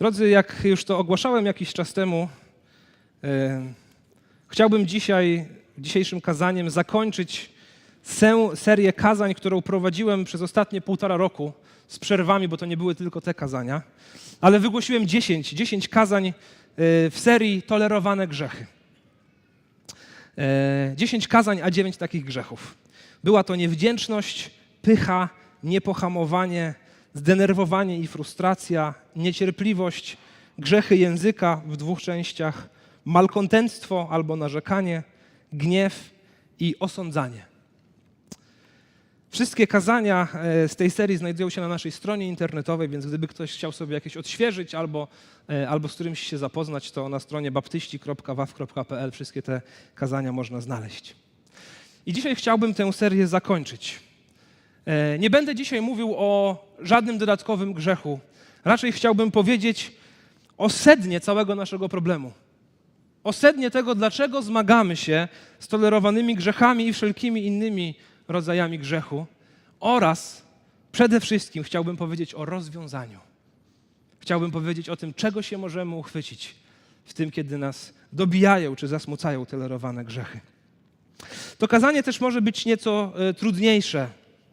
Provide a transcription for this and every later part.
Drodzy, jak już to ogłaszałem jakiś czas temu, e, chciałbym dzisiaj, dzisiejszym kazaniem zakończyć sę, serię kazań, którą prowadziłem przez ostatnie półtora roku z przerwami, bo to nie były tylko te kazania, ale wygłosiłem 10, 10 kazań e, w serii Tolerowane grzechy. E, 10 kazań, a 9 takich grzechów. Była to niewdzięczność, pycha, niepohamowanie, zdenerwowanie i frustracja, niecierpliwość, grzechy języka w dwóch częściach, malkontenstwo albo narzekanie, gniew i osądzanie. Wszystkie kazania e, z tej serii znajdują się na naszej stronie internetowej, więc gdyby ktoś chciał sobie jakieś odświeżyć albo, e, albo z którymś się zapoznać, to na stronie baptyści.waw.pl wszystkie te kazania można znaleźć. I dzisiaj chciałbym tę serię zakończyć. E, Nie będę dzisiaj mówił o żadnym dodatkowym grzechu. Raczej chciałbym powiedzieć o sednie całego naszego problemu. O sednie tego, dlaczego zmagamy się z tolerowanymi grzechami i wszelkimi innymi rodzajami grzechu. Oraz przede wszystkim chciałbym powiedzieć o rozwiązaniu. Chciałbym powiedzieć o tym, czego się możemy uchwycić w tym, kiedy nas dobijają czy zasmucają tolerowane grzechy. To kazanie też może być nieco e, trudniejsze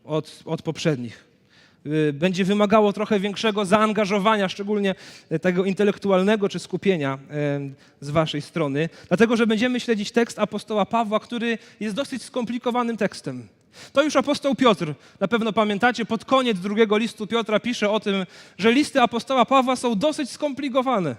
od, od poprzednich. Y, Będzie wymagało trochę większego zaangażowania, szczególnie e, tego intelektualnego czy skupienia e, z Waszej strony, dlatego że będziemy śledzić tekst apostoła Pawła, który jest dosyć skomplikowanym tekstem. To już apostoł Piotr, na pewno pamiętacie, pod koniec drugiego listu Piotra pisze o tym, że listy apostoła Pawła są dosyć skomplikowane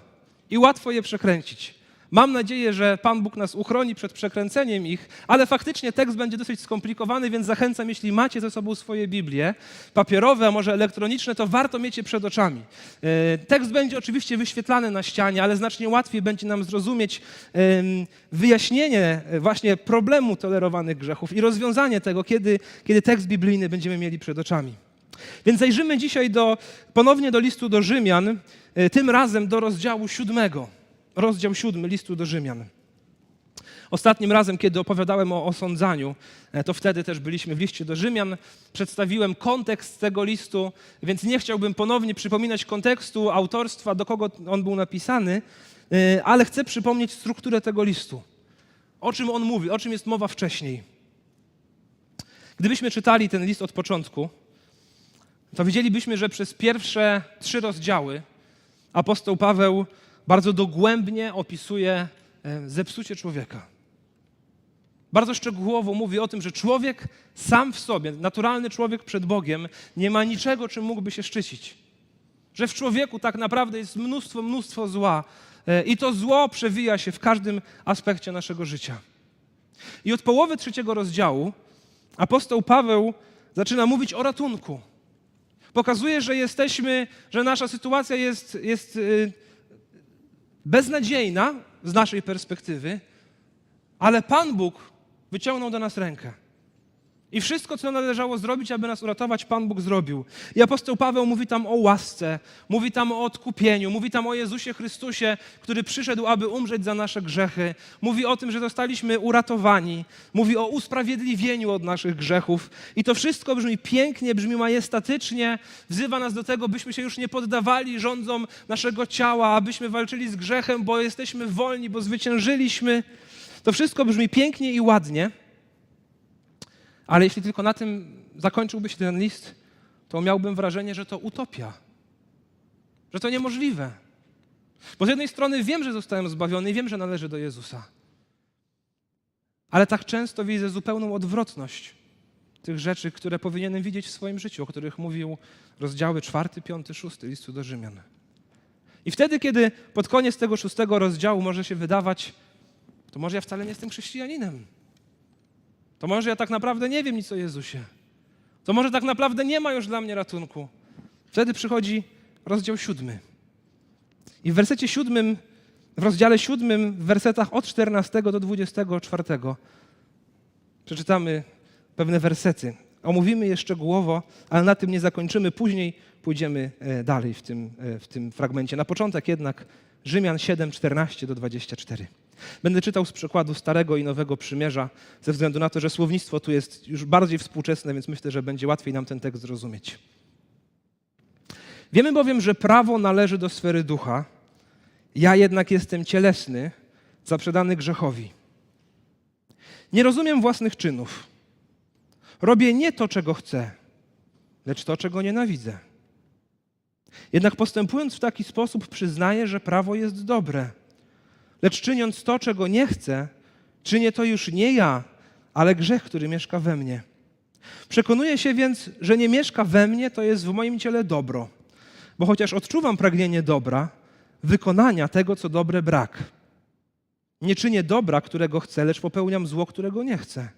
i łatwo je przekręcić. Mam nadzieję, że Pan Bóg nas uchroni przed przekręceniem ich, ale faktycznie tekst będzie dosyć skomplikowany, więc zachęcam, jeśli macie ze sobą swoje Biblie, papierowe, a może elektroniczne, to warto mieć je przed oczami. E, Tekst będzie oczywiście wyświetlany na ścianie, ale znacznie łatwiej będzie nam zrozumieć wyjaśnienie e, właśnie problemu tolerowanych grzechów i rozwiązanie tego, kiedy, kiedy tekst biblijny będziemy mieli przed oczami. Więc zajrzymy dzisiaj do, ponownie do listu do Rzymian, e, tym razem do rozdziału siódmego rozdział siódmy listu do Rzymian. Ostatnim razem, kiedy opowiadałem o osądzaniu, e, to wtedy też byliśmy w liście do Rzymian. Przedstawiłem kontekst tego listu, więc nie chciałbym ponownie przypominać kontekstu autorstwa, do kogo on był napisany, e, ale chcę przypomnieć strukturę tego listu. O czym on mówi, o czym jest mowa wcześniej. Gdybyśmy czytali ten list od początku, to widzielibyśmy, że przez pierwsze trzy rozdziały apostoł Paweł bardzo dogłębnie opisuje e, zepsucie człowieka. Bardzo szczegółowo mówi o tym, że człowiek sam w sobie, naturalny człowiek przed Bogiem, nie ma niczego, czym mógłby się szczycić. Że w człowieku tak naprawdę jest mnóstwo, mnóstwo zła e, i to zło przewija się w każdym aspekcie naszego życia. I od połowy trzeciego rozdziału apostoł Paweł zaczyna mówić o ratunku. Pokazuje, że jesteśmy, że nasza sytuacja jest, jest yy, beznadziejna z naszej perspektywy, ale Pan Bóg wyciągnął do nas rękę. I wszystko, co należało zrobić, aby nas uratować, Pan Bóg zrobił. I apostoł Paweł mówi tam o łasce, mówi tam o odkupieniu, mówi tam o Jezusie Chrystusie, który przyszedł, aby umrzeć za nasze grzechy. Mówi o tym, że zostaliśmy uratowani. Mówi o usprawiedliwieniu od naszych grzechów. I to wszystko brzmi pięknie, brzmi majestatycznie, wzywa nas do tego, byśmy się już nie poddawali rządzom naszego ciała, abyśmy walczyli z grzechem, bo jesteśmy wolni, bo zwyciężyliśmy. To wszystko brzmi pięknie i ładnie. Ale jeśli tylko na tym zakończyłby się ten list, to miałbym wrażenie, że to utopia, że to niemożliwe. Bo z jednej strony wiem, że zostałem zbawiony i wiem, że należy do Jezusa. Ale tak często widzę zupełną odwrotność tych rzeczy, które powinienem widzieć w swoim życiu, o których mówił rozdziały 4, 5, 6 listu do Rzymian. I wtedy, kiedy pod koniec tego szóstego rozdziału może się wydawać, to może ja wcale nie jestem chrześcijaninem. To może ja tak naprawdę nie wiem nic o Jezusie. To może tak naprawdę nie ma już dla mnie ratunku. Wtedy przychodzi rozdział siódmy. I w wersecie siódmym, w rozdziale siódmym, w wersetach od 14 do 24 przeczytamy pewne wersety. Omówimy je szczegółowo, ale na tym nie zakończymy. Później pójdziemy e, dalej w tym, e, w tym fragmencie. Na początek jednak Rzymian 7, 14 do 24. Będę czytał z przykładu Starego i Nowego Przymierza, ze względu na to, że słownictwo tu jest już bardziej współczesne, więc myślę, że będzie łatwiej nam ten tekst zrozumieć. Wiemy bowiem, że prawo należy do sfery ducha, ja jednak jestem cielesny, zaprzedany grzechowi. Nie rozumiem własnych czynów. Robię nie to, czego chcę, lecz to, czego nienawidzę. Jednak postępując w taki sposób, przyznaję, że prawo jest dobre. Lecz czyniąc to, czego nie chcę, czynię to już nie ja, ale grzech, który mieszka we mnie. Przekonuję się więc, że nie mieszka we mnie, to jest w moim ciele dobro. Bo chociaż odczuwam pragnienie dobra, wykonania tego, co dobre, brak. Nie czynię dobra, którego chcę, lecz popełniam zło, którego nie chcę.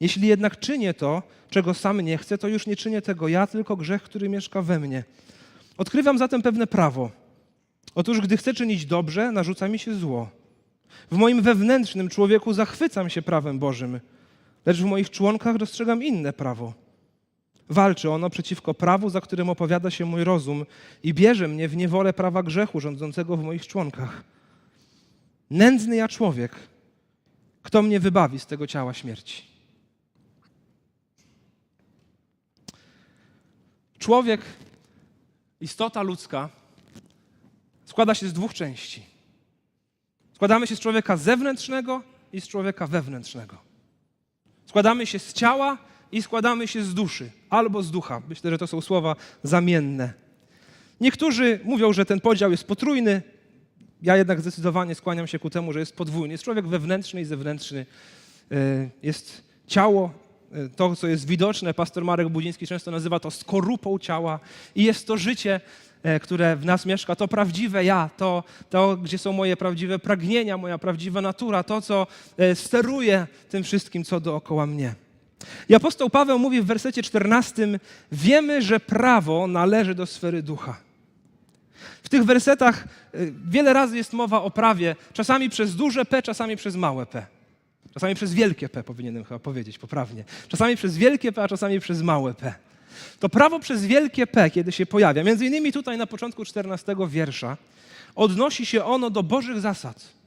Jeśli jednak czynię to, czego sam nie chcę, to już nie czynię tego ja, tylko grzech, który mieszka we mnie. Odkrywam zatem pewne prawo. Otóż, gdy chcę czynić dobrze, narzuca mi się zło. W moim wewnętrznym człowieku zachwycam się prawem Bożym, lecz w moich członkach dostrzegam inne prawo. Walczy ono przeciwko prawu, za którym opowiada się mój rozum i bierze mnie w niewolę prawa grzechu rządzącego w moich członkach. Nędzny ja człowiek, kto mnie wybawi z tego ciała śmierci? Człowiek, istota ludzka, składa się z dwóch części. Składamy się z człowieka zewnętrznego i z człowieka wewnętrznego. Składamy się z ciała i składamy się z duszy albo z ducha. Myślę, że to są słowa zamienne. Niektórzy mówią, że ten podział jest potrójny. Ja jednak zdecydowanie skłaniam się ku temu, że jest podwójny. Jest człowiek wewnętrzny i zewnętrzny. E, Jest ciało, e, to co jest widoczne. Pastor Marek Budziński często nazywa to skorupą ciała. I jest to życie, które w nas mieszka, to prawdziwe ja, to, to gdzie są moje prawdziwe pragnienia, moja prawdziwa natura, to, co e, steruje tym wszystkim, co dookoła mnie. I apostoł Paweł mówi w wersecie 14: Wiemy, że prawo należy do sfery ducha. W tych wersetach y, wiele razy jest mowa o prawie, czasami przez duże P, czasami przez małe P. Czasami przez wielkie P powinienem chyba powiedzieć poprawnie. Czasami przez wielkie P, a czasami przez małe P. To prawo przez wielkie P, kiedy się pojawia, między innymi tutaj na początku 14 wiersza, odnosi się ono do Bożych zasad.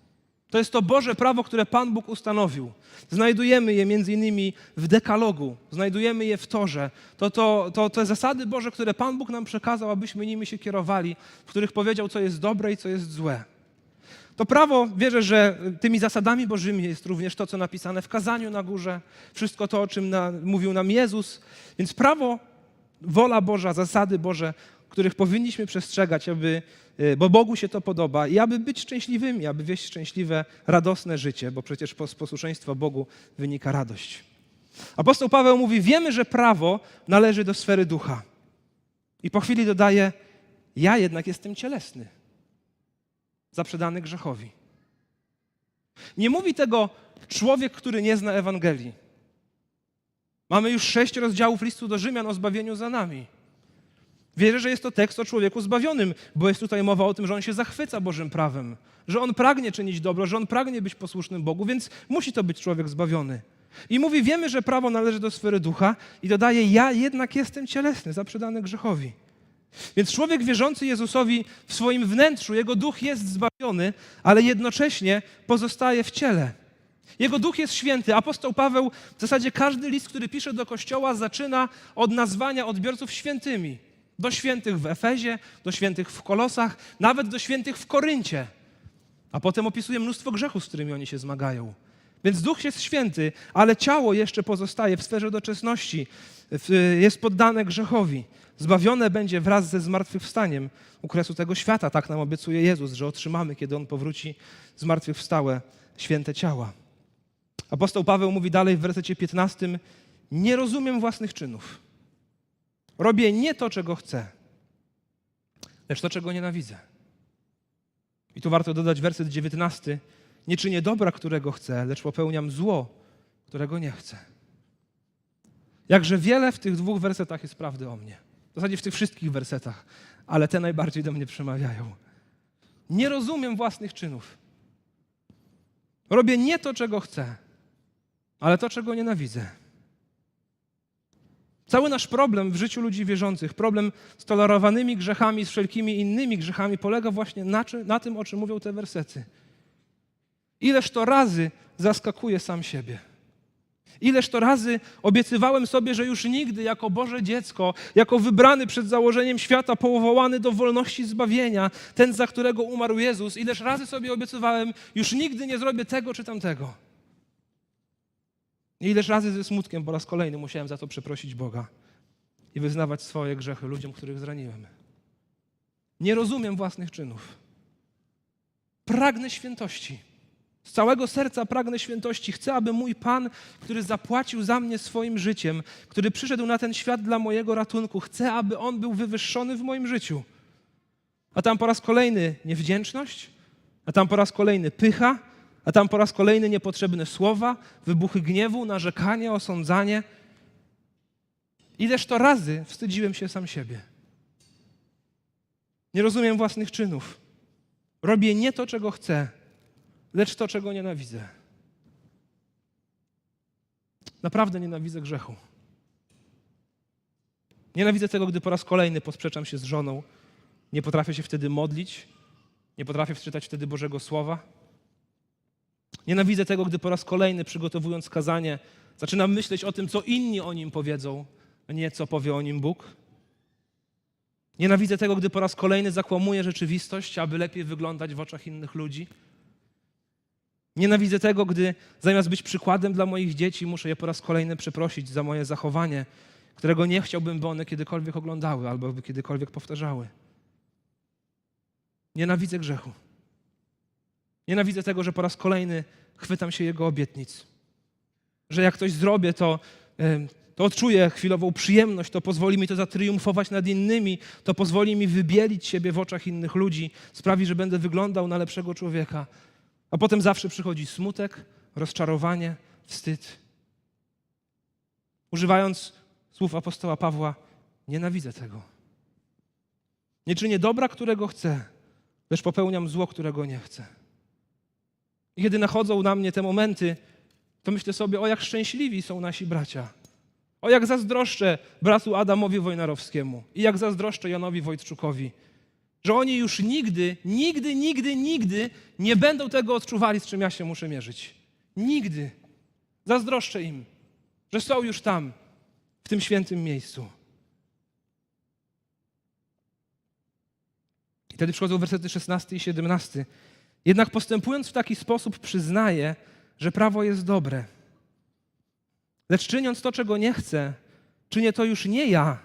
To jest to Boże prawo, które Pan Bóg ustanowił. Znajdujemy je między innymi w dekalogu, znajdujemy je w Torze. To, to, to te zasady Boże, które Pan Bóg nam przekazał, abyśmy nimi się kierowali, w których powiedział, co jest dobre i co jest złe. To prawo, wierzę, że tymi zasadami Bożymi jest również to, co napisane w kazaniu na górze, wszystko to, o czym na, mówił nam Jezus. Więc prawo, wola Boża, zasady Boże, których powinniśmy przestrzegać, aby, y, bo Bogu się to podoba i aby być szczęśliwymi, aby wieść szczęśliwe, radosne życie, bo przecież z posłuszeństwa Bogu wynika radość. Apostoł Paweł mówi: Wiemy, że prawo należy do sfery ducha. I po chwili dodaje: Ja jednak jestem cielesny, zaprzedany grzechowi. Nie mówi tego człowiek, który nie zna Ewangelii. Mamy już sześć rozdziałów listu do Rzymian o zbawieniu za nami. Wierzę, że jest to tekst o człowieku zbawionym, bo jest tutaj mowa o tym, że on się zachwyca Bożym prawem, że on pragnie czynić dobro, że on pragnie być posłusznym Bogu, więc musi to być człowiek zbawiony. I mówi, wiemy, że prawo należy do sfery ducha i dodaje, ja jednak jestem cielesny, zaprzedany grzechowi. Więc człowiek wierzący Jezusowi w swoim wnętrzu, jego duch jest zbawiony, ale jednocześnie pozostaje w ciele. Jego duch jest święty. Apostoł Paweł, w zasadzie każdy list, który pisze do kościoła, zaczyna od nazwania odbiorców świętymi. Do świętych w Efezie, do świętych w Kolosach, nawet do świętych w Koryncie. A potem opisuje mnóstwo grzechów, z którymi oni się zmagają. Więc duch jest święty, ale ciało jeszcze pozostaje w sferze doczesności, jest poddane grzechowi. Zbawione będzie wraz ze zmartwychwstaniem u kresu tego świata. Tak nam obiecuje Jezus, że otrzymamy, kiedy On powróci, zmartwychwstałe święte ciała. Apostoł Paweł mówi dalej w wersecie 15: Nie rozumiem własnych czynów. Robię nie to, czego chcę, lecz to, czego nienawidzę. I tu warto dodać werset 19. Nie czynię dobra, którego chcę, lecz popełniam zło, którego nie chcę. Jakże wiele w tych dwóch wersetach jest prawdy o mnie. W zasadzie w tych wszystkich wersetach, ale te najbardziej do mnie przemawiają. Nie rozumiem własnych czynów. Robię nie to, czego chcę, ale to, czego nienawidzę. Cały nasz problem w życiu ludzi wierzących, problem z tolerowanymi grzechami, z wszelkimi innymi grzechami, polega właśnie na, na tym, o czym mówią te wersety. Ileż to razy zaskakuje sam siebie. Ileż to razy obiecywałem sobie, że już nigdy jako Boże dziecko, jako wybrany przed założeniem świata, powołany do wolności zbawienia, ten, za którego umarł Jezus, ileż razy sobie obiecywałem, już nigdy nie zrobię tego czy tamtego. I ileż razy ze smutkiem po raz kolejny musiałem za to przeprosić Boga i wyznawać swoje grzechy ludziom, których zraniłem. Nie rozumiem własnych czynów. Pragnę świętości. Z całego serca pragnę świętości. Chcę, aby mój Pan, który zapłacił za mnie swoim życiem, który przyszedł na ten świat dla mojego ratunku, chcę, aby On był wywyższony w moim życiu. A tam po raz kolejny niewdzięczność, a tam po raz kolejny pycha, a tam po raz kolejny niepotrzebne słowa, wybuchy gniewu, narzekanie, osądzanie. Ileż to razy wstydziłem się sam siebie. Nie rozumiem własnych czynów. Robię nie to, czego chcę, lecz to, czego nienawidzę. Naprawdę nienawidzę grzechu. Nienawidzę tego, gdy po raz kolejny posprzeczam się z żoną. Nie potrafię się wtedy modlić, nie potrafię wczytać wtedy Bożego Słowa. Nienawidzę tego, gdy po raz kolejny przygotowując kazanie, zaczynam myśleć o tym, co inni o nim powiedzą, a nie co powie o nim Bóg. Nienawidzę tego, gdy po raz kolejny zakłamuję rzeczywistość, aby lepiej wyglądać w oczach innych ludzi. Nienawidzę tego, gdy zamiast być przykładem dla moich dzieci, muszę je po raz kolejny przeprosić za moje zachowanie, którego nie chciałbym, by one kiedykolwiek oglądały albo by kiedykolwiek powtarzały. Nienawidzę grzechu. Nienawidzę tego, że po raz kolejny chwytam się jego obietnic. Że jak coś zrobię, to, to odczuję chwilową przyjemność, to pozwoli mi to zatriumfować nad innymi, to pozwoli mi wybielić siebie w oczach innych ludzi, sprawi, że będę wyglądał na lepszego człowieka. A potem zawsze przychodzi smutek, rozczarowanie, wstyd. Używając słów apostoła Pawła, nienawidzę tego. Nie czynię dobra, którego chcę, lecz popełniam zło, którego nie chcę. I kiedy nachodzą na mnie te momenty, to myślę sobie, o jak szczęśliwi są nasi bracia. O jak zazdroszczę bratu Adamowi Wojnarowskiemu i jak zazdroszczę Janowi Wojtczukowi, że oni już nigdy, nigdy, nigdy, nigdy nie będą tego odczuwali, z czym ja się muszę mierzyć. Nigdy. Zazdroszczę im, że są już tam, w tym świętym miejscu. I wtedy przychodzą wersety 16 i 17. Jednak postępując w taki sposób, przyznaję, że prawo jest dobre. Lecz czyniąc to, czego nie chcę, czynię to już nie ja,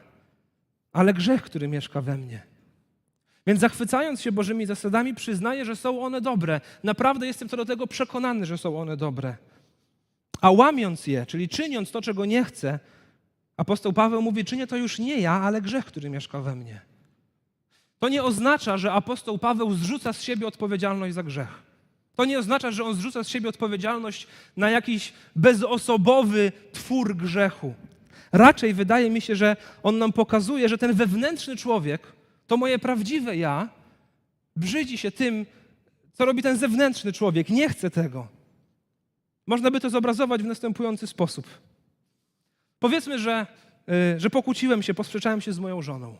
ale grzech, który mieszka we mnie. Więc zachwycając się Bożymi zasadami, przyznaję, że są one dobre. Naprawdę jestem co do tego przekonany, że są one dobre. A łamiąc je, czyli czyniąc to, czego nie chcę, apostoł Paweł mówi: Czynię to już nie ja, ale grzech, który mieszka we mnie. To nie oznacza, że apostoł Paweł zrzuca z siebie odpowiedzialność za grzech. To nie oznacza, że on zrzuca z siebie odpowiedzialność na jakiś bezosobowy twór grzechu. Raczej wydaje mi się, że on nam pokazuje, że ten wewnętrzny człowiek, to moje prawdziwe ja, brzydzi się tym, co robi ten zewnętrzny człowiek. Nie chce tego. Można by to zobrazować w następujący sposób. Powiedzmy, że, y, że pokłóciłem się, posprzeczałem się z moją żoną.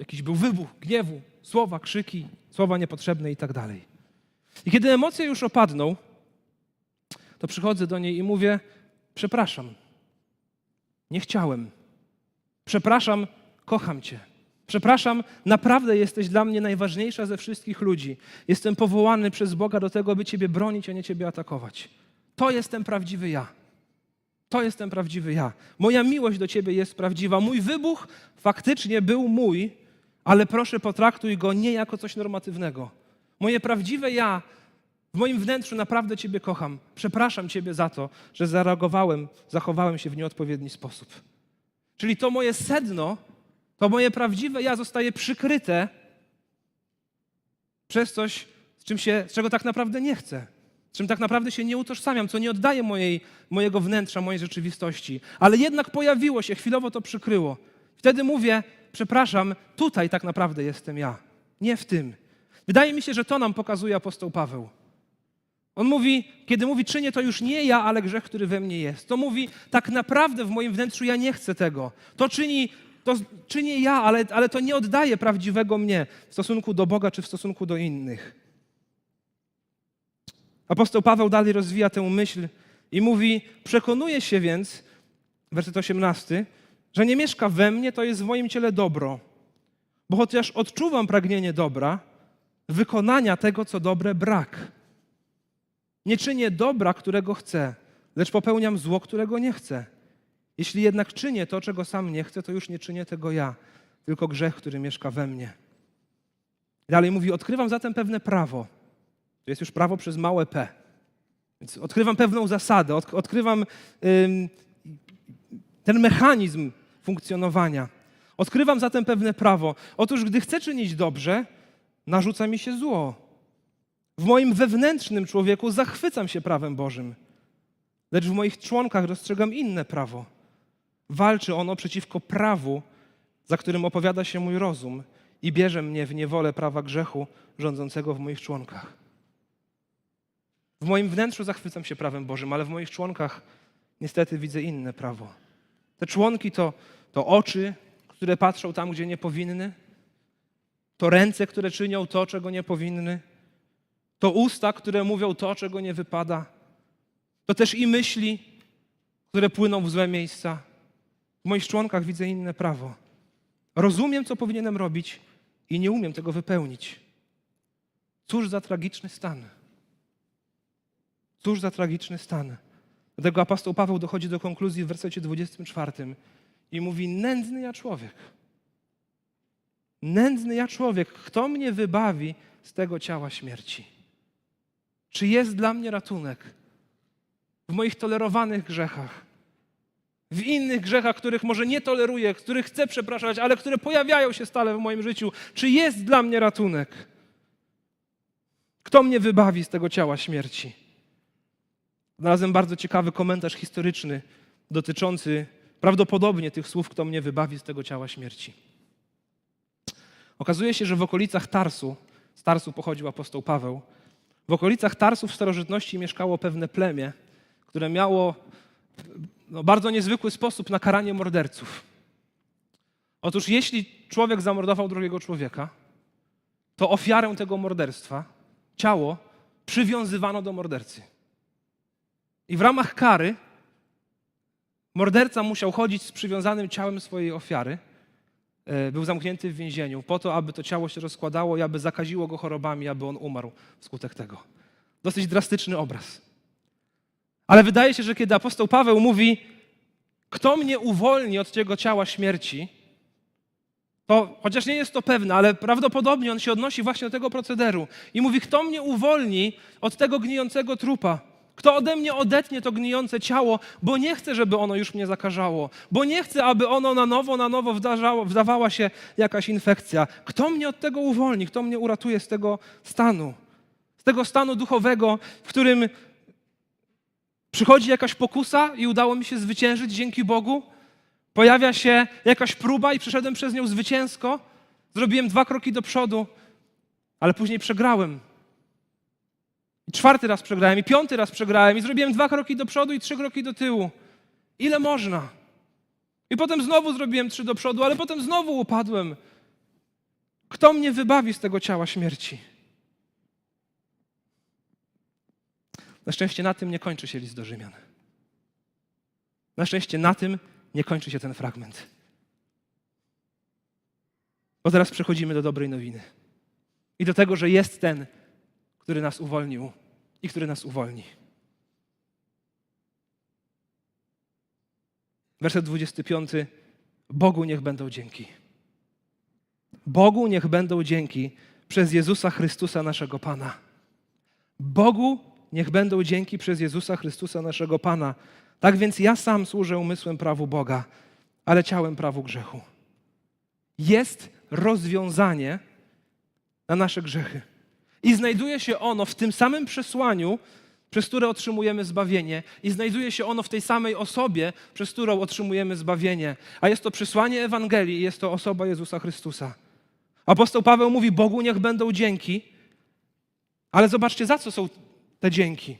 Jakiś był wybuch gniewu, słowa, krzyki, słowa niepotrzebne i tak dalej. I kiedy emocje już opadną, to przychodzę do niej i mówię: Przepraszam, nie chciałem. Przepraszam, kocham Cię. Przepraszam, naprawdę jesteś dla mnie najważniejsza ze wszystkich ludzi. Jestem powołany przez Boga do tego, by Ciebie bronić, a nie Ciebie atakować. To jestem prawdziwy ja. To jestem prawdziwy ja. Moja miłość do Ciebie jest prawdziwa. Mój wybuch faktycznie był mój, ale proszę potraktuj go nie jako coś normatywnego. Moje prawdziwe ja w moim wnętrzu naprawdę Ciebie kocham. Przepraszam Ciebie za to, że zareagowałem, zachowałem się w nieodpowiedni sposób. Czyli to moje sedno, to moje prawdziwe ja zostaje przykryte przez coś, z, czym się, z czego tak naprawdę nie chcę. Z czym tak naprawdę się nie utożsamiam, co nie oddaje mojej, mojego wnętrza, mojej rzeczywistości. Ale jednak pojawiło się, chwilowo to przykryło. Wtedy mówię, przepraszam, tutaj tak naprawdę jestem ja, nie w tym. Wydaje mi się, że to nam pokazuje apostoł Paweł. On mówi, kiedy mówi, czynię to już nie ja, ale grzech, który we mnie jest. To mówi, tak naprawdę w moim wnętrzu ja nie chcę tego. To czyni, to czynię ja, ale, ale to nie oddaje prawdziwego mnie w stosunku do Boga czy w stosunku do innych. Apostoł Paweł dalej rozwija tę myśl I mówi: Przekonuję się więc, werset 18, że nie mieszka we mnie, to jest w moim ciele dobro. Bo chociaż odczuwam pragnienie dobra, wykonania tego, co dobre, brak. Nie czynię dobra, którego chcę, lecz popełniam zło, którego nie chcę. Jeśli jednak czynię to, czego sam nie chcę, to już nie czynię tego ja, tylko grzech, który mieszka we mnie. Dalej mówi: Odkrywam zatem pewne prawo. To jest już prawo przez małe p. Więc odkrywam pewną zasadę, od, odkrywam ten mechanizm funkcjonowania. Odkrywam zatem pewne prawo. Otóż, gdy chcę czynić dobrze, narzuca mi się zło. W moim wewnętrznym człowieku zachwycam się prawem Bożym, lecz w moich członkach dostrzegam inne prawo. Walczy ono przeciwko prawu, za którym opowiada się mój rozum i bierze mnie w niewolę prawa grzechu rządzącego w moich członkach. W moim wnętrzu zachwycam się prawem Bożym, ale w moich członkach niestety widzę inne prawo. Te członki to, to oczy, które patrzą tam, gdzie nie powinny, to ręce, które czynią to, czego nie powinny, to usta, które mówią to, czego nie wypada, to też i myśli, które płyną w złe miejsca. W moich członkach widzę inne prawo. Rozumiem, co powinienem robić i nie umiem tego wypełnić. Cóż za tragiczny stan. Cóż za tragiczny stan. Dlatego apostoł Paweł dochodzi do konkluzji w wersecie 24 i mówi: Nędzny ja człowiek. Nędzny ja człowiek. Kto mnie wybawi z tego ciała śmierci? Czy jest dla mnie ratunek w moich tolerowanych grzechach? W innych grzechach, których może nie toleruję, których chcę przepraszać, ale które pojawiają się stale w moim życiu. Czy jest dla mnie ratunek? Kto mnie wybawi z tego ciała śmierci? Znalazłem bardzo ciekawy komentarz historyczny dotyczący prawdopodobnie tych słów, kto mnie wybawi z tego ciała śmierci. Okazuje się, że w okolicach Tarsu, z Tarsu pochodził apostoł Paweł, w okolicach Tarsu w starożytności mieszkało pewne plemię, które miało no, bardzo niezwykły sposób na karanie morderców. Otóż jeśli człowiek zamordował drugiego człowieka, to ofiarę tego morderstwa, ciało, przywiązywano do mordercy. I w ramach kary morderca musiał chodzić z przywiązanym ciałem swojej ofiary. E, Był zamknięty w więzieniu po to, aby to ciało się rozkładało i aby zakaziło go chorobami, aby on umarł wskutek tego. Dosyć drastyczny obraz. Ale wydaje się, że kiedy apostoł Paweł mówi, kto mnie uwolni od tego ciała śmierci, to chociaż nie jest to pewne, ale prawdopodobnie on się odnosi właśnie do tego procederu i mówi, kto mnie uwolni od tego gnijącego trupa. Kto ode mnie odetnie to gnijące ciało, bo nie chcę, żeby ono już mnie zakażało, bo nie chcę, aby ono na nowo, na nowo wdarzało, wdawała się jakaś infekcja. Kto mnie od tego uwolni? Kto mnie uratuje z tego stanu? Z tego stanu duchowego, w którym przychodzi jakaś pokusa i udało mi się zwyciężyć dzięki Bogu? Pojawia się jakaś próba i przeszedłem przez nią zwycięsko? Zrobiłem dwa kroki do przodu, ale później przegrałem. I czwarty raz przegrałem, i piąty raz przegrałem, i zrobiłem dwa kroki do przodu i trzy kroki do tyłu. Ile można? I potem znowu zrobiłem trzy do przodu, ale potem znowu upadłem. Kto mnie wybawi z tego ciała śmierci? Na szczęście na tym nie kończy się list do Rzymian. Na szczęście na tym nie kończy się ten fragment. Bo teraz przechodzimy do dobrej nowiny. I do tego, że jest ten, który nas uwolnił i który nas uwolni. Werset 25. Bogu niech będą dzięki. Bogu niech będą dzięki przez Jezusa Chrystusa naszego Pana. Bogu niech będą dzięki przez Jezusa Chrystusa naszego Pana. Tak więc ja sam służę umysłem prawu Boga, ale ciałem prawu grzechu. Jest rozwiązanie na nasze grzechy. I znajduje się ono w tym samym przesłaniu, przez które otrzymujemy zbawienie, i znajduje się ono w tej samej osobie, przez którą otrzymujemy zbawienie. A jest to przesłanie Ewangelii jest to osoba Jezusa Chrystusa. Apostoł Paweł mówi: Bogu niech będą dzięki, ale zobaczcie, za co są te dzięki.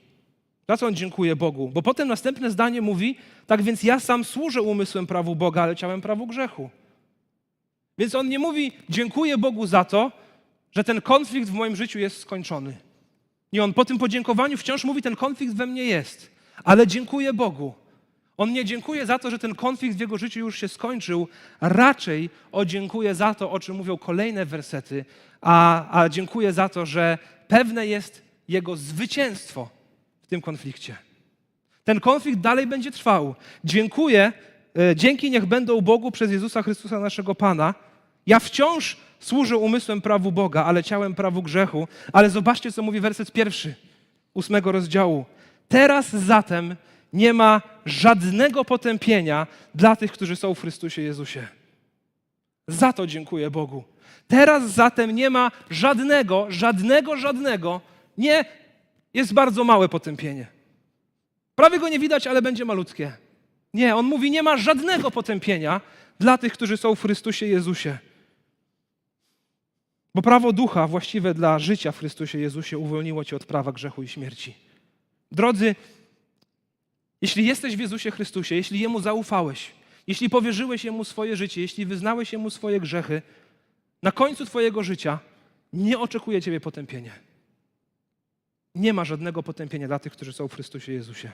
Za co on dziękuje Bogu? Bo potem następne zdanie mówi: Tak więc ja sam służę umysłem prawu Boga, ale ciałem prawu grzechu. Więc on nie mówi: Dziękuję Bogu za to, że ten konflikt w moim życiu jest skończony. I on po tym podziękowaniu wciąż mówi: Ten konflikt we mnie jest, ale dziękuję Bogu. On nie dziękuje za to, że ten konflikt w jego życiu już się skończył, raczej o dziękuję za to, o czym mówią kolejne wersety, a, a dziękuję za to, że pewne jest jego zwycięstwo w tym konflikcie. Ten konflikt dalej będzie trwał. Dziękuję, e, dzięki niech będą Bogu przez Jezusa Chrystusa naszego Pana. Ja wciąż służę umysłem prawu Boga, ale ciałem prawu grzechu. Ale zobaczcie, co mówi werset pierwszy ósmego rozdziału. Teraz zatem nie ma żadnego potępienia dla tych, którzy są w Chrystusie Jezusie. Za to dziękuję Bogu. Teraz zatem nie ma żadnego, żadnego, żadnego, nie, jest bardzo małe potępienie. Prawie go nie widać, ale będzie malutkie. Nie, on mówi, nie ma żadnego potępienia dla tych, którzy są w Chrystusie Jezusie. Bo prawo ducha właściwe dla życia w Chrystusie Jezusie uwolniło cię od prawa grzechu i śmierci. Drodzy, jeśli jesteś w Jezusie Chrystusie, jeśli Jemu zaufałeś, jeśli powierzyłeś Jemu swoje życie, jeśli wyznałeś Jemu swoje grzechy, na końcu Twojego życia nie oczekuje Ciebie potępienie. Nie ma żadnego potępienia dla tych, którzy są w Chrystusie Jezusie.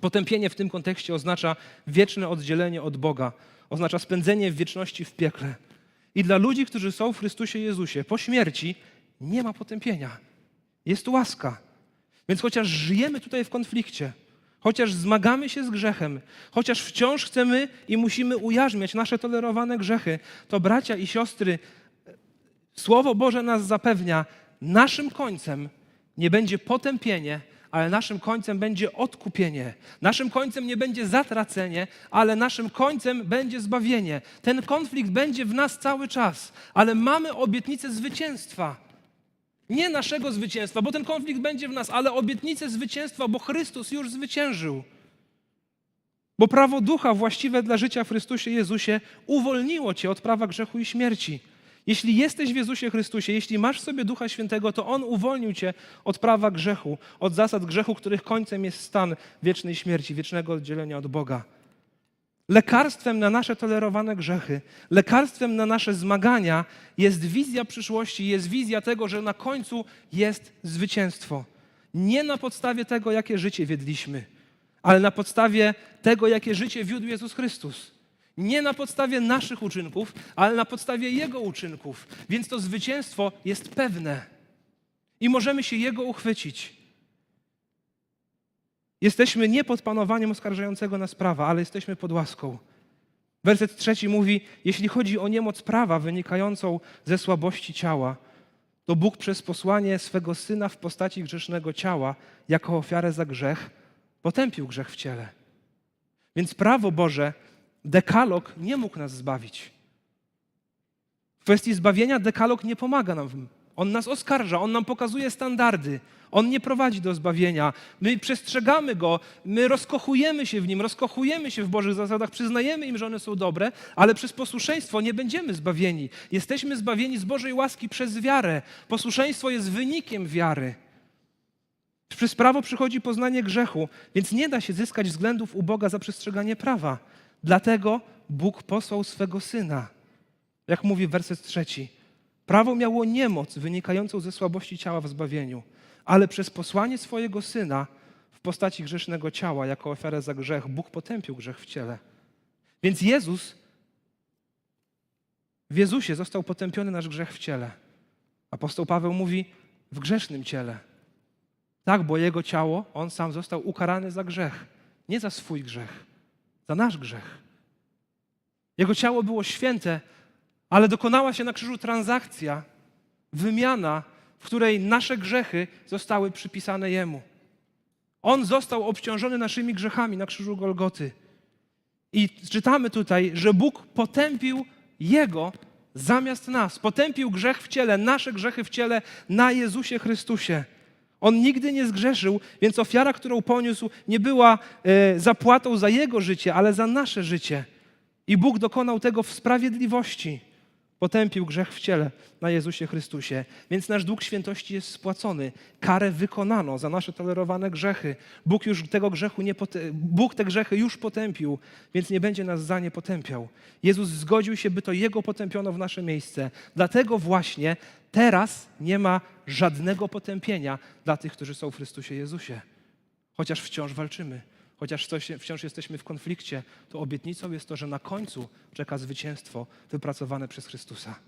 Potępienie w tym kontekście oznacza wieczne oddzielenie od Boga, oznacza spędzenie w wieczności w piekle. I dla ludzi, którzy są w Chrystusie Jezusie, po śmierci nie ma potępienia. Jest łaska. Więc chociaż żyjemy tutaj w konflikcie, chociaż zmagamy się z grzechem, chociaż wciąż chcemy i musimy ujarzmiać nasze tolerowane grzechy, to bracia i siostry, Słowo Boże nas zapewnia, naszym końcem nie będzie potępienie, ale naszym końcem będzie odkupienie. Naszym końcem nie będzie zatracenie, ale naszym końcem będzie zbawienie. Ten konflikt będzie w nas cały czas, ale mamy obietnicę zwycięstwa. Nie naszego zwycięstwa, bo ten konflikt będzie w nas, ale obietnicę zwycięstwa, bo Chrystus już zwyciężył. Bo prawo ducha właściwe dla życia w Chrystusie Jezusie uwolniło cię od prawa grzechu i śmierci. Jeśli jesteś w Jezusie Chrystusie, jeśli masz w sobie Ducha Świętego, to On uwolnił cię od prawa grzechu, od zasad grzechu, których końcem jest stan wiecznej śmierci, wiecznego oddzielenia od Boga. Lekarstwem na nasze tolerowane grzechy, lekarstwem na nasze zmagania jest wizja przyszłości, jest wizja tego, że na końcu jest zwycięstwo. Nie na podstawie tego, jakie życie wiedliśmy, ale na podstawie tego, jakie życie wiódł Jezus Chrystus. Nie na podstawie naszych uczynków, ale na podstawie Jego uczynków. Więc to zwycięstwo jest pewne i możemy się Jego uchwycić. Jesteśmy nie pod panowaniem oskarżającego nas prawa, ale jesteśmy pod łaską. Werset trzeci mówi: Jeśli chodzi o niemoc prawa wynikającą ze słabości ciała, to Bóg przez posłanie swego syna w postaci grzesznego ciała, jako ofiarę za grzech, potępił grzech w ciele. Więc prawo Boże, dekalog nie mógł nas zbawić. W kwestii zbawienia dekalog nie pomaga nam. On nas oskarża, on nam pokazuje standardy. On nie prowadzi do zbawienia. My przestrzegamy go, my rozkochujemy się w nim, rozkochujemy się w Bożych zasadach, przyznajemy im, że one są dobre, ale przez posłuszeństwo nie będziemy zbawieni. Jesteśmy zbawieni z Bożej łaski przez wiarę. Posłuszeństwo jest wynikiem wiary. Przez prawo przychodzi poznanie grzechu, więc nie da się zyskać względów u Boga za przestrzeganie prawa. Dlatego Bóg posłał swego syna. Jak mówi werset trzeci. Prawo miało niemoc wynikającą ze słabości ciała w zbawieniu, ale przez posłanie swojego syna w postaci grzesznego ciała, jako ofiarę za grzech, Bóg potępił grzech w ciele. Więc Jezus, w Jezusie został potępiony nasz grzech w ciele. Apostoł Paweł mówi w grzesznym ciele. Tak, bo jego ciało, on sam został ukarany za grzech, nie za swój grzech, za nasz grzech. Jego ciało było święte, ale dokonała się na krzyżu transakcja, wymiana, w której nasze grzechy zostały przypisane Jemu. On został obciążony naszymi grzechami na krzyżu Golgoty. I czytamy tutaj, że Bóg potępił Jego zamiast nas. Potępił grzech w ciele, nasze grzechy w ciele na Jezusie Chrystusie. On nigdy nie zgrzeszył, więc ofiara, którą poniósł, nie była e, zapłatą za Jego życie, ale za nasze życie. I Bóg dokonał tego w sprawiedliwości. Potępił grzech w ciele na Jezusie Chrystusie. Więc nasz dług świętości jest spłacony. Karę wykonano za nasze tolerowane grzechy. Bóg już tego grzechu nie Bóg te grzechy już potępił, więc nie będzie nas za nie potępiał. Jezus zgodził się, by to Jego potępiono w nasze miejsce. Dlatego właśnie teraz nie ma żadnego potępienia dla tych, którzy są w Chrystusie Jezusie. chociaż wciąż walczymy, chociaż wciąż jesteśmy w konflikcie, to obietnicą jest to, że na końcu czeka zwycięstwo wypracowane przez Chrystusa.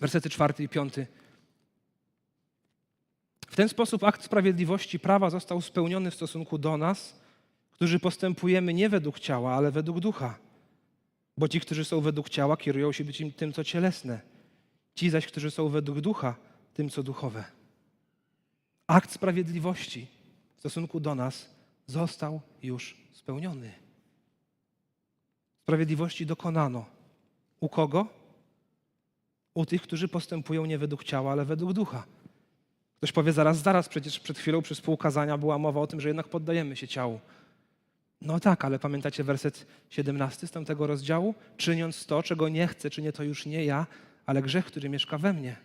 Wersety czwarty i piąty. W ten sposób akt sprawiedliwości prawa został spełniony w stosunku do nas, którzy postępujemy nie według ciała, ale według ducha. Bo ci, którzy są według ciała, kierują się być tym, co cielesne. Ci zaś, którzy są według ducha, tym, co duchowe. Akt sprawiedliwości w stosunku do nas został już spełniony. Sprawiedliwości dokonano. U kogo? U tych, którzy postępują nie według ciała, ale według ducha. Ktoś powie zaraz, zaraz, przecież przed chwilą przez pół kazania była mowa o tym, że jednak poddajemy się ciału. No tak, ale pamiętacie werset 17 z tamtego rozdziału? Czyniąc to, czego nie chcę, czynię to już nie ja, ale grzech, który mieszka we mnie.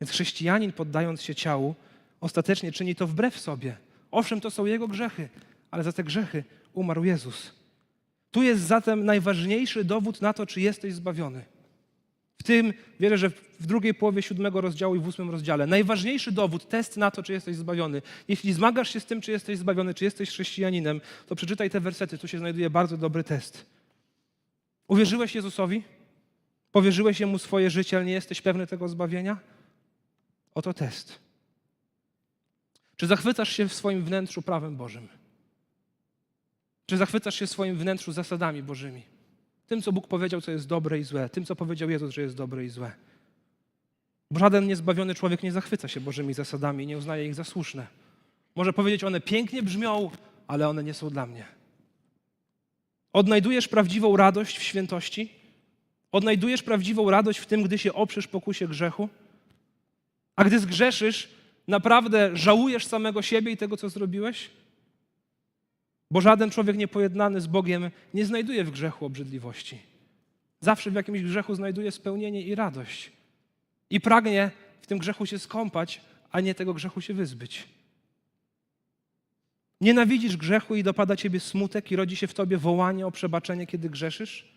Więc chrześcijanin poddając się ciału, ostatecznie czyni to wbrew sobie. Owszem, to są jego grzechy, ale za te grzechy umarł Jezus. Tu jest zatem najważniejszy dowód na to, czy jesteś zbawiony. W tym wierzę, że w drugiej połowie siódmego rozdziału i w ósmym rozdziale. Najważniejszy dowód, test na to, czy jesteś zbawiony. Jeśli zmagasz się z tym, czy jesteś zbawiony, czy jesteś chrześcijaninem, to przeczytaj te wersety. Tu się znajduje bardzo dobry test. Uwierzyłeś Jezusowi? Powierzyłeś Jemu swoje życie, ale nie jesteś pewny tego zbawienia? Oto test. Czy zachwycasz się w swoim wnętrzu prawem Bożym? Czy zachwycasz się w swoim wnętrzu zasadami Bożymi? Tym, co Bóg powiedział, co jest dobre i złe. Tym, co powiedział Jezus, że jest dobre i złe. Bo żaden niezbawiony człowiek nie zachwyca się Bożymi zasadami, nie uznaje ich za słuszne. Może powiedzieć, one pięknie brzmią, ale one nie są dla mnie. Odnajdujesz prawdziwą radość w świętości? Odnajdujesz prawdziwą radość w tym, gdy się oprzesz pokusie grzechu? A gdy zgrzeszysz, naprawdę żałujesz samego siebie i tego, co zrobiłeś? Bo żaden człowiek niepojednany z Bogiem nie znajduje w grzechu obrzydliwości. Zawsze w jakimś grzechu znajduje spełnienie i radość. I pragnie w tym grzechu się skąpać, a nie tego grzechu się wyzbyć. Nienawidzisz grzechu i dopada ciebie smutek i rodzi się w tobie wołanie o przebaczenie, kiedy grzeszysz?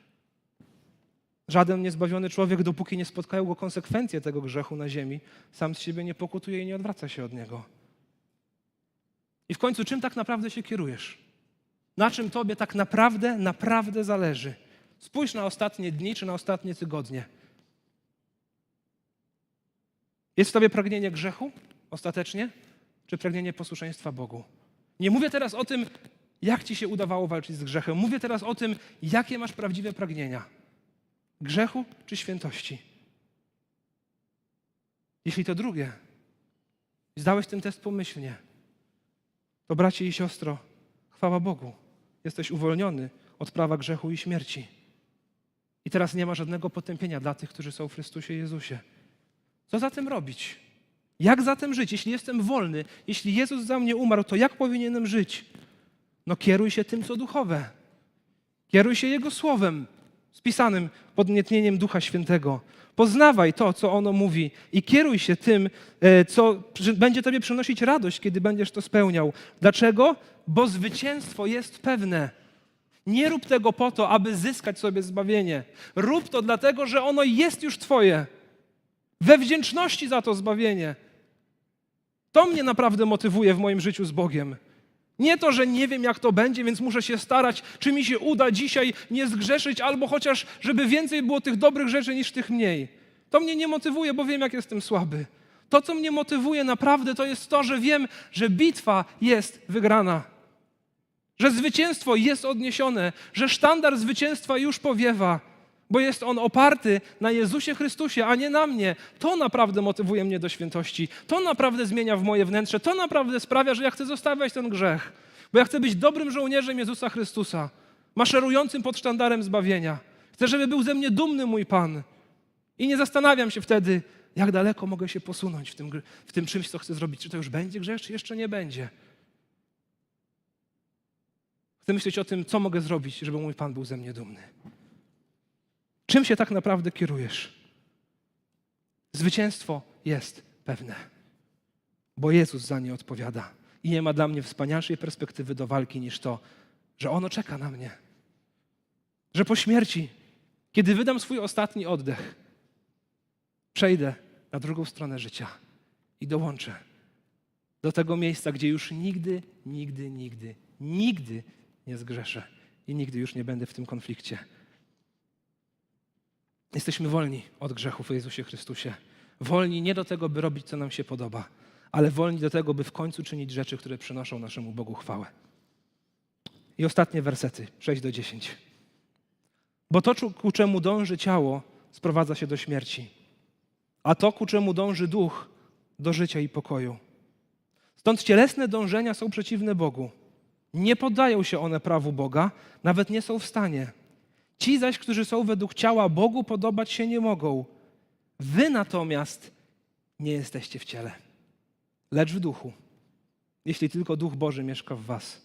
Żaden niezbawiony człowiek, dopóki nie spotkają go konsekwencje tego grzechu na ziemi, sam z siebie nie pokutuje i nie odwraca się od niego. I w końcu, czym tak naprawdę się kierujesz? Na czym tobie tak naprawdę, naprawdę zależy? Spójrz na ostatnie dni czy na ostatnie tygodnie. Jest w tobie pragnienie grzechu ostatecznie, czy pragnienie posłuszeństwa Bogu? Nie mówię teraz o tym, jak ci się udawało walczyć z grzechem. Mówię teraz o tym, jakie masz prawdziwe pragnienia. Grzechu czy świętości? Jeśli to drugie, zdałeś ten test pomyślnie, to bracie i siostro, chwała Bogu, jesteś uwolniony od prawa grzechu i śmierci. I teraz nie ma żadnego potępienia dla tych, którzy są w Chrystusie Jezusie. Co zatem robić? Jak zatem żyć? Jeśli jestem wolny, jeśli Jezus za mnie umarł, to jak powinienem żyć? No kieruj się tym, co duchowe. Kieruj się Jego słowem, spisanym pod mietnieniem Ducha Świętego. Poznawaj to, co ono mówi i kieruj się tym, e, co będzie Tobie przynosić radość, kiedy będziesz to spełniał. Dlaczego? Bo zwycięstwo jest pewne. Nie rób tego po to, aby zyskać sobie zbawienie. Rób to dlatego, że ono jest już Twoje. We wdzięczności za to zbawienie. To mnie naprawdę motywuje w moim życiu z Bogiem. Nie to, że nie wiem, jak to będzie, więc muszę się starać, czy mi się uda dzisiaj nie zgrzeszyć, albo chociaż, żeby więcej było tych dobrych rzeczy niż tych mniej. To mnie nie motywuje, bo wiem, jak jestem słaby. To, co mnie motywuje naprawdę, to jest to, że wiem, że bitwa jest wygrana. Że zwycięstwo jest odniesione, że sztandar zwycięstwa już powiewa, bo jest on oparty na Jezusie Chrystusie, a nie na mnie. To naprawdę motywuje mnie do świętości. To naprawdę zmienia w moje wnętrze. To naprawdę sprawia, że ja chcę zostawiać ten grzech. Bo ja chcę być dobrym żołnierzem Jezusa Chrystusa, maszerującym pod sztandarem zbawienia. Chcę, żeby był ze mnie dumny mój Pan. I nie zastanawiam się wtedy, jak daleko mogę się posunąć w tym, w tym czymś, co chcę zrobić. Czy to już będzie grzech, czy jeszcze nie będzie. Chcę myśleć o tym, co mogę zrobić, żeby mój Pan był ze mnie dumny. Czym się tak naprawdę kierujesz? Zwycięstwo jest pewne, bo Jezus za nie odpowiada. I nie ma dla mnie wspanialszej perspektywy do walki niż to, że ono czeka na mnie. Że po śmierci, kiedy wydam swój ostatni oddech, przejdę na drugą stronę życia i dołączę do tego miejsca, gdzie już nigdy, nigdy, nigdy, nigdy nie zgrzeszę i nigdy już nie będę w tym konflikcie. Jesteśmy wolni od grzechów w Jezusie Chrystusie. Wolni nie do tego, by robić, co nam się podoba, ale wolni do tego, by w końcu czynić rzeczy, które przynoszą naszemu Bogu chwałę. I ostatnie wersety, 6 do 10. Bo to, ku czemu dąży ciało, sprowadza się do śmierci, a to, ku czemu dąży duch, do życia i pokoju. Stąd cielesne dążenia są przeciwne Bogu. Nie poddają się one prawu Boga, nawet nie są w stanie. Ci zaś, którzy są według ciała Bogu, podobać się nie mogą. Wy natomiast nie jesteście w ciele, lecz w duchu, jeśli tylko Duch Boży mieszka w was.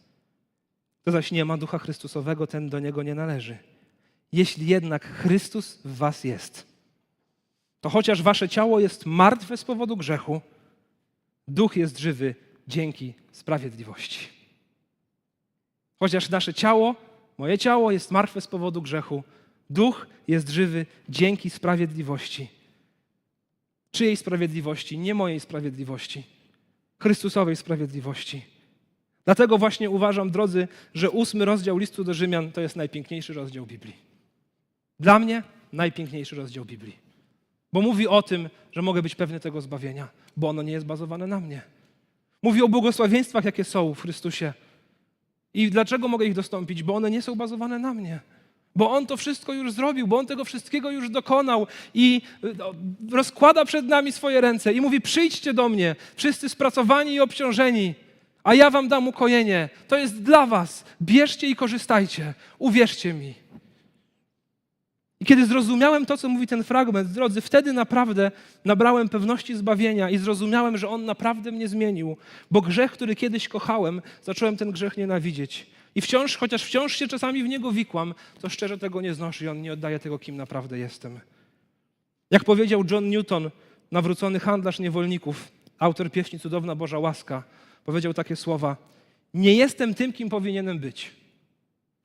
Kto zaś nie ma Ducha Chrystusowego, ten do niego nie należy. Jeśli jednak Chrystus w was jest, to chociaż wasze ciało jest martwe z powodu grzechu, duch jest żywy dzięki sprawiedliwości. Chociaż nasze ciało, moje ciało jest martwe z powodu grzechu, duch jest żywy dzięki sprawiedliwości. Czyjej sprawiedliwości? Nie mojej sprawiedliwości. Chrystusowej sprawiedliwości. Dlatego właśnie uważam, drodzy, że ósmy rozdział listu do Rzymian to jest najpiękniejszy rozdział Biblii. Dla mnie najpiękniejszy rozdział Biblii. Bo mówi o tym, że mogę być pewny tego zbawienia, bo ono nie jest bazowane na mnie. Mówi o błogosławieństwach, jakie są w Chrystusie. I dlaczego mogę ich dostąpić? Bo one nie są bazowane na mnie. Bo On to wszystko już zrobił, bo On tego wszystkiego już dokonał i no, rozkłada przed nami swoje ręce i mówi: Przyjdźcie do mnie, wszyscy spracowani i obciążeni, a ja wam dam ukojenie. To jest dla Was. Bierzcie i korzystajcie. Uwierzcie mi. I kiedy zrozumiałem to, co mówi ten fragment, drodzy, wtedy naprawdę nabrałem pewności zbawienia i zrozumiałem, że On naprawdę mnie zmienił, bo grzech, który kiedyś kochałem, zacząłem ten grzech nienawidzieć. I wciąż, chociaż wciąż się czasami w niego wikłam, to szczerze tego nie znoszę i On nie oddaje tego, kim naprawdę jestem. Jak powiedział John Newton, nawrócony handlarz niewolników, autor pieśni Cudowna Boża Łaska, powiedział takie słowa: Nie jestem tym, kim powinienem być.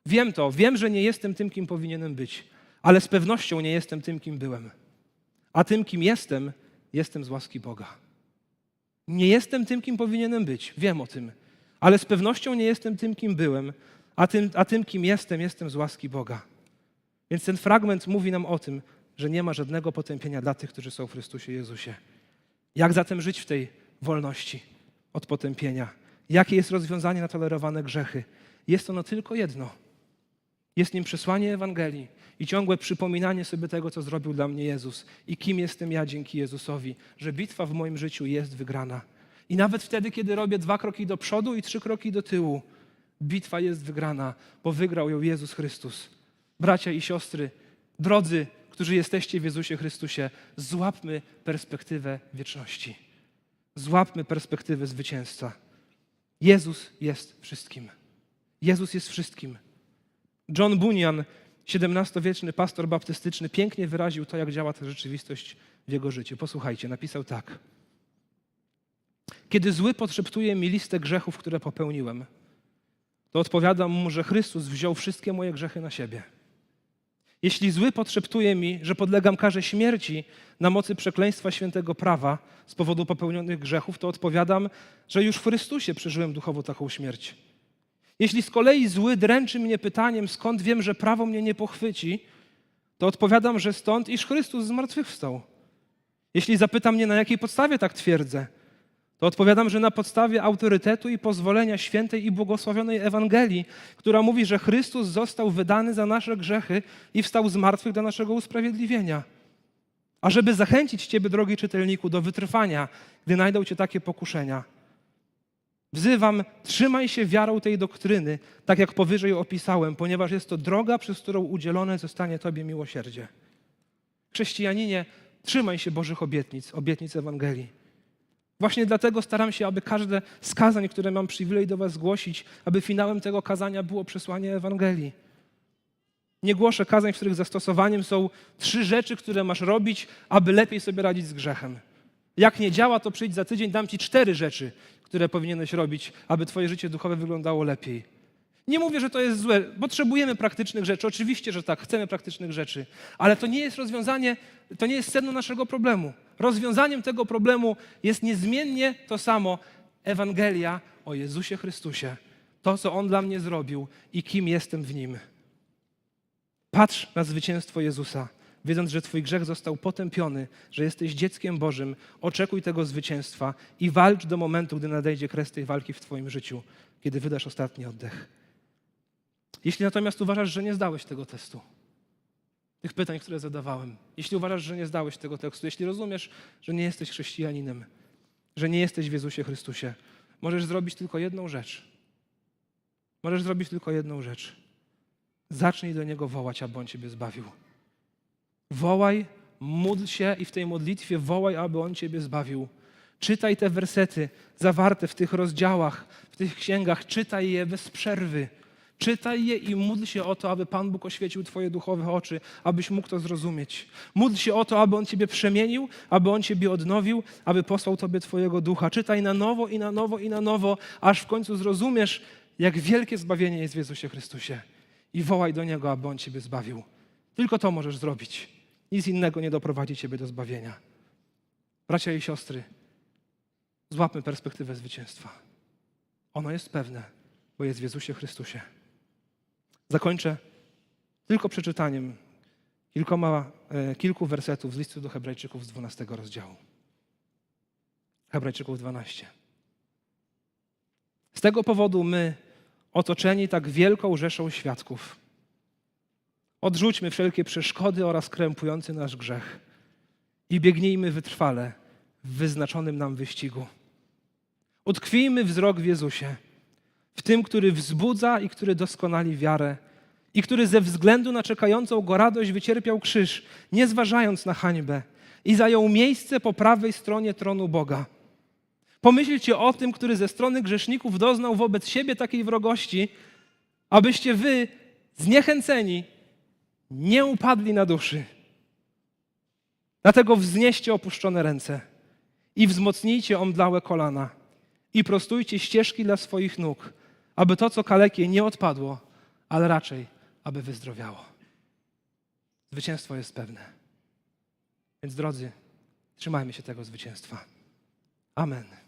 Wiem to, wiem, że nie jestem tym, kim powinienem być ale z pewnością nie jestem tym, kim byłem. A tym, kim jestem, jestem z łaski Boga. Nie jestem tym, kim powinienem być, wiem o tym, ale z pewnością nie jestem tym, kim byłem, a tym, a tym kim jestem, jestem z łaski Boga. Więc ten fragment mówi nam o tym, że nie ma żadnego potępienia dla tych, którzy są w Chrystusie Jezusie. Jak zatem żyć w tej wolności od potępienia? Jakie jest rozwiązanie na tolerowane grzechy? Jest ono tylko jedno. Jest nim przesłanie Ewangelii i ciągłe przypominanie sobie tego, co zrobił dla mnie Jezus i kim jestem ja dzięki Jezusowi, że bitwa w moim życiu jest wygrana. I nawet wtedy, kiedy robię dwa kroki do przodu i trzy kroki do tyłu, bitwa jest wygrana, bo wygrał ją Jezus Chrystus. Bracia i siostry, drodzy, którzy jesteście w Jezusie Chrystusie, złapmy perspektywę wieczności. Złapmy perspektywę zwycięzca. Jezus jest wszystkim. Jezus jest wszystkim. John Bunyan, XVII-wieczny pastor baptystyczny, pięknie wyraził to, jak działa ta rzeczywistość w jego życiu. Posłuchajcie, napisał tak. Kiedy zły podszeptuje mi listę grzechów, które popełniłem, to odpowiadam mu, że Chrystus wziął wszystkie moje grzechy na siebie. Jeśli zły podszeptuje mi, że podlegam karze śmierci na mocy przekleństwa świętego prawa z powodu popełnionych grzechów, to odpowiadam, że już w Chrystusie przeżyłem duchowo taką śmierć. Jeśli z kolei zły dręczy mnie pytaniem, skąd wiem, że prawo mnie nie pochwyci, to odpowiadam, że stąd, iż Chrystus zmartwychwstał. Jeśli zapyta mnie, na jakiej podstawie tak twierdzę, to odpowiadam, że na podstawie autorytetu i pozwolenia świętej i błogosławionej Ewangelii, która mówi, że Chrystus został wydany za nasze grzechy i wstał z martwych dla naszego usprawiedliwienia. A żeby zachęcić Ciebie, drogi czytelniku, do wytrwania, gdy najdą Cię takie pokuszenia – Wzywam, trzymaj się wiarą tej doktryny, tak jak powyżej opisałem, ponieważ jest to droga, przez którą udzielone zostanie Tobie miłosierdzie. Chrześcijaninie, trzymaj się Bożych obietnic, obietnic Ewangelii. Właśnie dlatego staram się, aby każde z kazań, które mam przywilej do Was zgłosić, aby finałem tego kazania było przesłanie Ewangelii. Nie głoszę kazań, w których zastosowaniem są trzy rzeczy, które masz robić, aby lepiej sobie radzić z grzechem. Jak nie działa, to przyjdź za tydzień, dam Ci cztery rzeczy, które powinieneś robić, aby Twoje życie duchowe wyglądało lepiej. Nie mówię, że to jest złe. Potrzebujemy praktycznych rzeczy. Oczywiście, że tak, chcemy praktycznych rzeczy, ale to nie jest rozwiązanie, to nie jest sedno naszego problemu. Rozwiązaniem tego problemu jest niezmiennie to samo. Ewangelia o Jezusie Chrystusie, to, co On dla mnie zrobił i kim jestem w Nim. Patrz na zwycięstwo Jezusa, wiedząc, że Twój grzech został potępiony, że jesteś dzieckiem Bożym. Oczekuj tego zwycięstwa i walcz do momentu, gdy nadejdzie kres tej walki w Twoim życiu, kiedy wydasz ostatni oddech. Jeśli natomiast uważasz, że nie zdałeś tego testu, tych pytań, które zadawałem, jeśli uważasz, że nie zdałeś tego tekstu, jeśli rozumiesz, że nie jesteś chrześcijaninem, że nie jesteś w Jezusie Chrystusie, możesz zrobić tylko jedną rzecz. Możesz zrobić tylko jedną rzecz. Zacznij do Niego wołać, aby On Ciebie zbawił. Wołaj, módl się i w tej modlitwie wołaj, aby On Ciebie zbawił. Czytaj te wersety zawarte w tych rozdziałach, w tych księgach, czytaj je bez przerwy. Czytaj je i módl się o to, aby Pan Bóg oświecił Twoje duchowe oczy, abyś mógł to zrozumieć. Módl się o to, aby On Ciebie przemienił, aby On Ciebie odnowił, aby posłał Tobie Twojego ducha. Czytaj na nowo i na nowo i na nowo, aż w końcu zrozumiesz, jak wielkie zbawienie jest w Jezusie Chrystusie. I wołaj do Niego, aby On Ciebie zbawił. Tylko to możesz zrobić. Nic innego nie doprowadzi Ciebie do zbawienia. Bracia i siostry, złapmy perspektywę zwycięstwa. Ono jest pewne, bo jest w Jezusie Chrystusie. Zakończę tylko przeczytaniem kilkoma, e, kilku wersetów z listu do Hebrajczyków z 12 rozdziału. Hebrajczyków 12. Z tego powodu my, otoczeni tak wielką rzeszą świadków, odrzućmy wszelkie przeszkody oraz krępujący nasz grzech i biegnijmy wytrwale w wyznaczonym nam wyścigu. Utkwijmy wzrok w Jezusie, w tym, który wzbudza i który doskonali wiarę i który ze względu na czekającą go radość wycierpiał krzyż, nie zważając na hańbę i zajął miejsce po prawej stronie tronu Boga. Pomyślcie o tym, który ze strony grzeszników doznał wobec siebie takiej wrogości, abyście wy, zniechęceni, nie upadli na duszy. Dlatego wznieście opuszczone ręce i wzmocnijcie omdlałe kolana i prostujcie ścieżki dla swoich nóg, aby to, co kalekie, nie odpadło, ale raczej, aby wyzdrowiało. Zwycięstwo jest pewne. Więc drodzy, trzymajmy się tego zwycięstwa. Amen.